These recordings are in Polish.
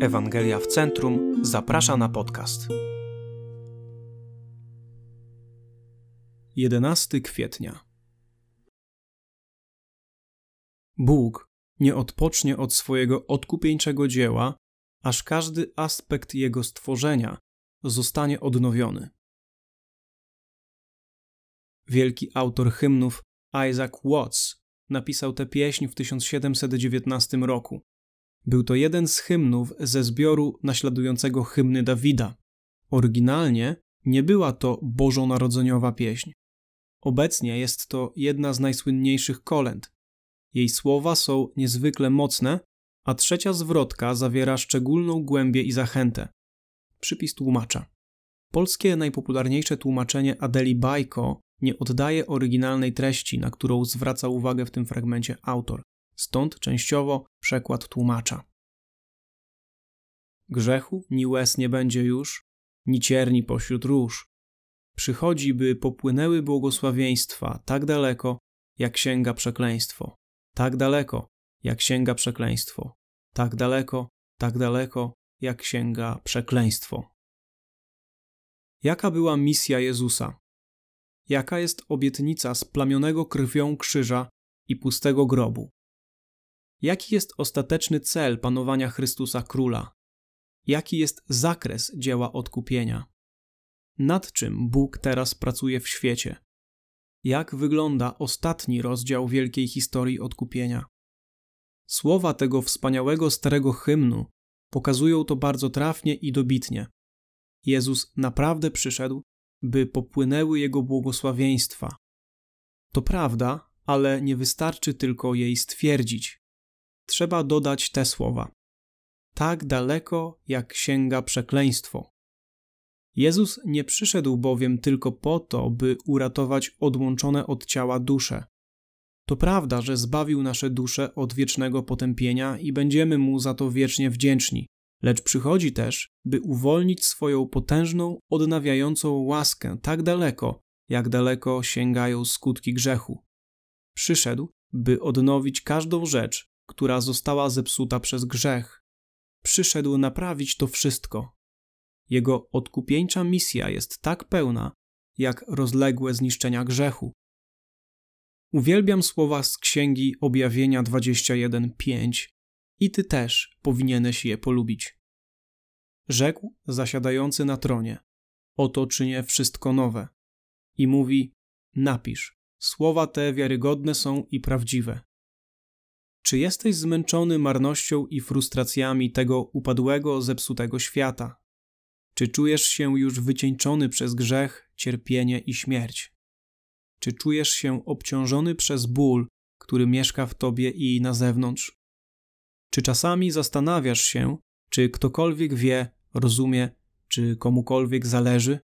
Ewangelia w Centrum zaprasza na podcast. 11 kwietnia. Bóg nie odpocznie od swojego odkupieńczego dzieła, aż każdy aspekt jego stworzenia zostanie odnowiony. Wielki autor hymnów Isaac Watts napisał tę pieśń w 1719 roku. Był to jeden z hymnów ze zbioru naśladującego hymny Dawida. Oryginalnie nie była to bożonarodzeniowa pieśń. Obecnie jest to jedna z najsłynniejszych kolęd. Jej słowa są niezwykle mocne, a trzecia zwrotka zawiera szczególną głębię i zachętę. Przypis tłumacza. Polskie najpopularniejsze tłumaczenie Adeli Bajko nie oddaje oryginalnej treści, na którą zwraca uwagę w tym fragmencie autor stąd częściowo przekład tłumacza. Grzechu ni łez nie będzie już, ni cierni pośród róż. Przychodzi, by popłynęły błogosławieństwa tak daleko, jak sięga przekleństwo, tak daleko, jak sięga przekleństwo, tak daleko, tak daleko, jak sięga przekleństwo. Jaka była misja Jezusa? Jaka jest obietnica splamionego krwią krzyża i pustego grobu? Jaki jest ostateczny cel panowania Chrystusa Króla? Jaki jest zakres dzieła odkupienia? Nad czym Bóg teraz pracuje w świecie? Jak wygląda ostatni rozdział wielkiej historii odkupienia? Słowa tego wspaniałego starego hymnu pokazują to bardzo trafnie i dobitnie. Jezus naprawdę przyszedł, by popłynęły Jego błogosławieństwa. To prawda, ale nie wystarczy tylko jej stwierdzić trzeba dodać te słowa: Tak daleko, jak sięga przekleństwo. Jezus nie przyszedł bowiem tylko po to, by uratować odłączone od ciała dusze. To prawda, że zbawił nasze dusze od wiecznego potępienia i będziemy mu za to wiecznie wdzięczni, lecz przychodzi też, by uwolnić swoją potężną, odnawiającą łaskę tak daleko, jak daleko sięgają skutki grzechu. Przyszedł, by odnowić każdą rzecz, która została zepsuta przez grzech. Przyszedł naprawić to wszystko. Jego odkupieńcza misja jest tak pełna, jak rozległe zniszczenia grzechu. Uwielbiam słowa z księgi Objawienia 21:5 i ty też powinieneś je polubić. Rzekł zasiadający na tronie: Oto czynię wszystko nowe. I mówi: Napisz, słowa te wiarygodne są i prawdziwe. Czy jesteś zmęczony marnością i frustracjami tego upadłego, zepsutego świata? Czy czujesz się już wycieńczony przez grzech, cierpienie i śmierć? Czy czujesz się obciążony przez ból, który mieszka w tobie i na zewnątrz? Czy czasami zastanawiasz się, czy ktokolwiek wie, rozumie, czy komukolwiek zależy?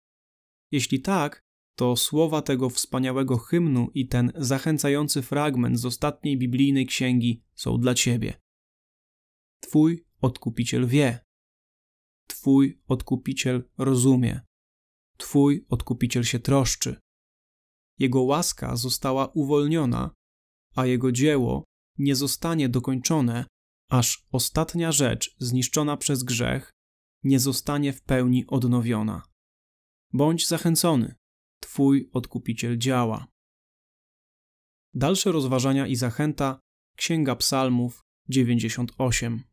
Jeśli tak, to słowa tego wspaniałego hymnu i ten zachęcający fragment z ostatniej biblijnej księgi są dla ciebie. Twój odkupiciel wie. Twój odkupiciel rozumie. Twój odkupiciel się troszczy. Jego łaska została uwolniona, a jego dzieło nie zostanie dokończone, aż ostatnia rzecz zniszczona przez grzech nie zostanie w pełni odnowiona. Bądź zachęcony. Twój odkupiciel działa. Dalsze rozważania i zachęta Księga Psalmów 98.